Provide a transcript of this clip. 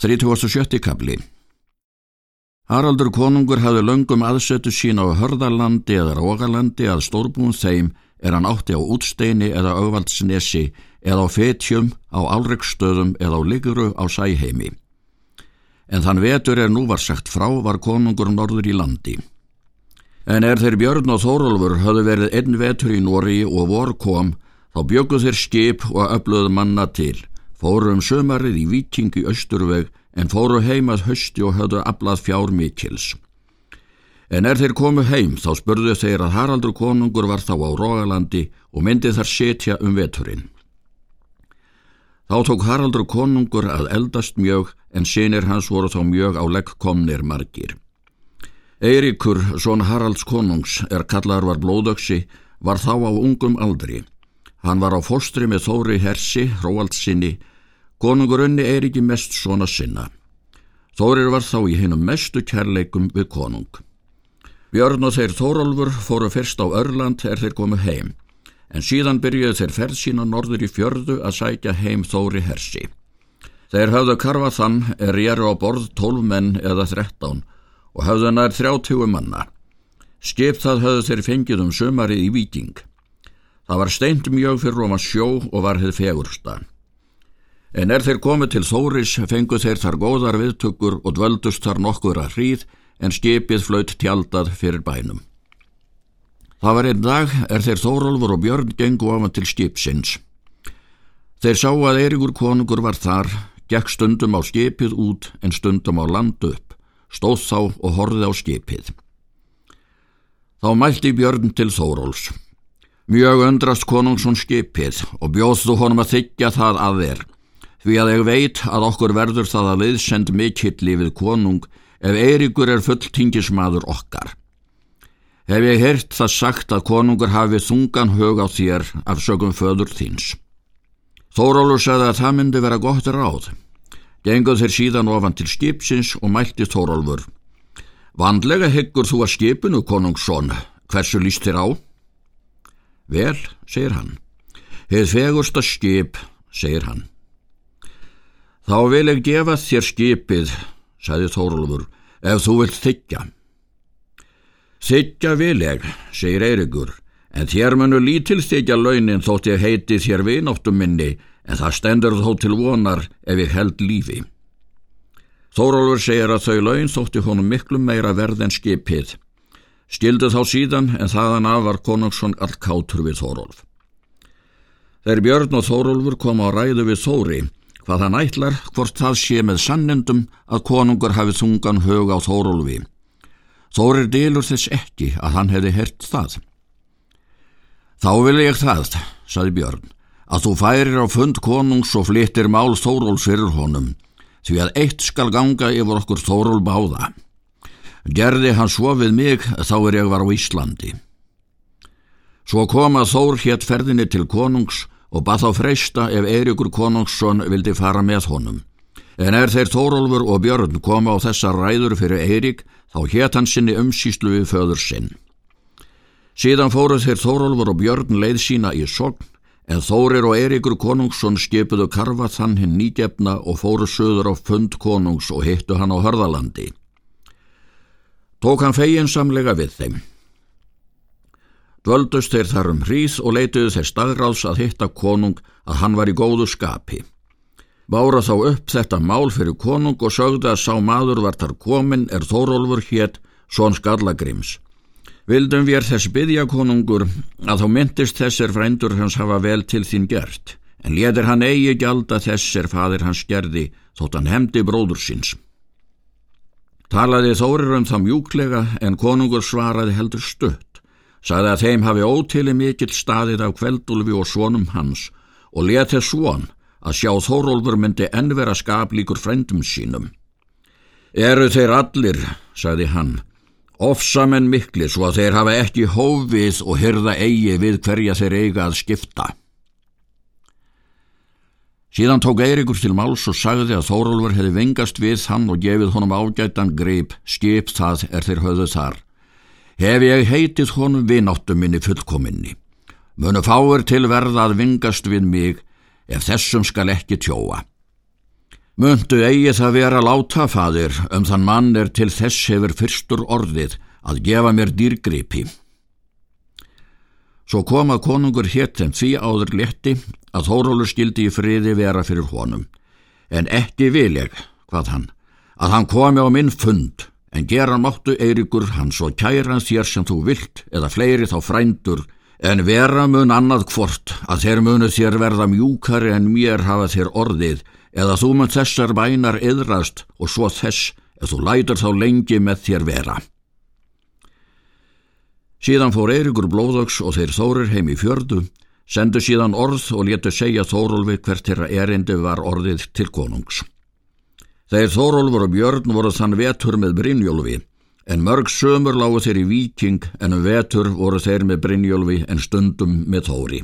37. kabli Haraldur konungur hafði löngum aðsetu sín á hörðarlandi eða rógalandi að stórbún þeim er hann átti á útsteini eða auðvaldsnesi eða á fetjum, á álrekstöðum eða á liguru á sæheimi. En þann vetur er nú var sagt frá var konungur norður í landi. En er þeir Björn og Þórólfur höfðu verið einn vetur í Nóri og vor kom, þá bjöggu þeir skip og öfluðu manna til fóru um sömarið í vikingi austurveg en fóru heimað hösti og höfðu aflað fjár mikils. En er þeir komu heim þá spurðu þeir að Haraldur konungur var þá á Rógalandi og myndi þar setja um veturinn. Þá tók Haraldur konungur að eldast mjög en sinir hans voru þá mjög á legg komnir margir. Eiríkur, svon Haralds konungs, er kallar var blóðöksi, var þá á ungum aldri. Hann var á fóstri með Þóri Hersi, Róaldsinni, Konungur unni er ekki mest svona sinna. Þórir var þá í hennum mestu kærleikum við konung. Björn og þeir Þórólfur fóru fyrst á Örland er þeir komu heim, en síðan byrjuðu þeir ferð sína norður í fjörðu að sækja heim Þóri hersi. Þeir hafðu karfa þann er ég eru á borð tólf menn eða þrettán og hafðu nær þrjáttíu manna. Skip það hafðu þeir fengið um sömarið í viking. Það var steint mjög fyrir Róma sjó og var hefð fegursta. En er þeir komið til Þóris fengu þeir þar góðar viðtökur og dvöldust þar nokkur að hríð en skipið flaut tjaldað fyrir bænum. Það var einn dag er þeir Þórólfur og Björn gengu ofan til skipsins. Þeir sá að Eirikur konungur var þar, gekk stundum á skipið út en stundum á landu upp, stóð þá og horfið á skipið. Þá mælti Björn til Þóróls. Mjög undrast konungsson skipið og bjóðstu honum að þykja það að þeir því að ég veit að okkur verður það að liðsend mikill lífið konung ef Eiríkur er fulltingismadur okkar. Hef ég heyrt það sagt að konungur hafi þungan hög á þér af sögum föður þíns. Þórólur sagði að það myndi vera gott ráð. Genguð þeir síðan ofan til skipsins og mælti Þórólfur. Vandlega heggur þú að skipinu, konungsson, hversu líst þér á? Vel, segir hann. Heið fegursta skip, segir hann. Þá vil ég gefa þér skipið, sagði Þórólfur, ef þú vilt þykja. Þykja vil ég, segir Eirikur, en þér munu lítil þykja launin þótt ég heiti þér vinóttum minni, en það stendur þó til vonar ef ég held lífi. Þórólfur segir að þau laun þótti honum miklu meira verð en skipið. Skildu þá síðan en þaðan af var konungsson allt kátur við Þórólf. Þeir Björn og Þórólfur kom á ræðu við Þóri, hvað hann ætlar hvort það sé með sannendum að konungur hafi þungan hög á Þórólfi. Þórir dilur þess ekki að hann hefði hert það. Þá vil ég það, saði Björn, að þú færir á fund konungs og flyttir mál Þóróls fyrir honum, því að eitt skal ganga yfir okkur Þóról báða. Gerði hann svo við mig þá er ég var á Íslandi. Svo kom að Þór hétt ferðinni til konungs og bað þá freysta ef Eirikur Konungsson vildi fara með honum. En er þeir Þórólfur og Björn koma á þessa ræður fyrir Eirik, þá hétt hann sinni umsýslu við föður sinn. Síðan fóruð þeir Þórólfur og Björn leið sína í sogn, en Þórir og Eirikur Konungsson skipuðu karfa þann hinn nýgefna og fóru söður á fund konungs og hittu hann á hörðalandi. Tók hann feginsamlega við þeim. Dvöldust þeir þar um hríð og leituðu þeir staðráðs að hitta konung að hann var í góðu skapi. Bára þá upp þetta mál fyrir konung og sögðu að sá maður var þar komin er Þórólfur hétt svon skallagrims. Vildum við þess byggja konungur að þá myndist þessir frændur hans hafa vel til þín gert, en létir hann eigi gjalda þessir fadir hans gerði þótt hann hemdi bróður síns. Talaði Þórir um það mjúklega en konungur svaraði heldur stutt sagði að þeim hafi ótili mikill staðið af kveldulvi og svonum hans og letið svon að sjá Þórólfur myndi enn vera skaplíkur frendum sínum. Eru þeir allir, sagði hann, ofsamenn mikli svo að þeir hafa ekki hófið og hyrða eigi við hverja þeir eiga að skipta. Síðan tók Eirikur til máls og sagði að Þórólfur hefði vingast við hann og gefið honum ágættan greip, skip það er þeir höfðu þar hef ég heitið honum vináttu minni fullkominni. Munu fáir til verða að vingast við mig ef þessum skal ekki tjóa. Möndu eigi það vera láta, fadir, um þann mann er til þess hefur fyrstur orðið að gefa mér dýrgripi. Svo kom að konungur hétt en því áður letti að Þórólur skildi í friði vera fyrir honum. En ekki vil ég, hvað hann, að hann komi á minn fund, en gera máttu Eirikur hann svo kæran þér sem þú vilt eða fleiri þá frændur, en vera mun annað hvort að þeir munu þér verða mjúkari en mér hafa þér orðið, eða þú mun þessar bænar yðrast og svo þess að þú lætur þá lengi með þér vera. Síðan fór Eirikur blóðöks og þeir þórir heim í fjördu, sendu síðan orð og letu segja Þórólfi hvert þeirra erindi var orðið til konungs. Þeir Þórólfur og Björn voru þann vetur með Brynjólfi, en mörg sömur lágu þeir í viking en um vetur voru þeir með Brynjólfi en stundum með Þóri.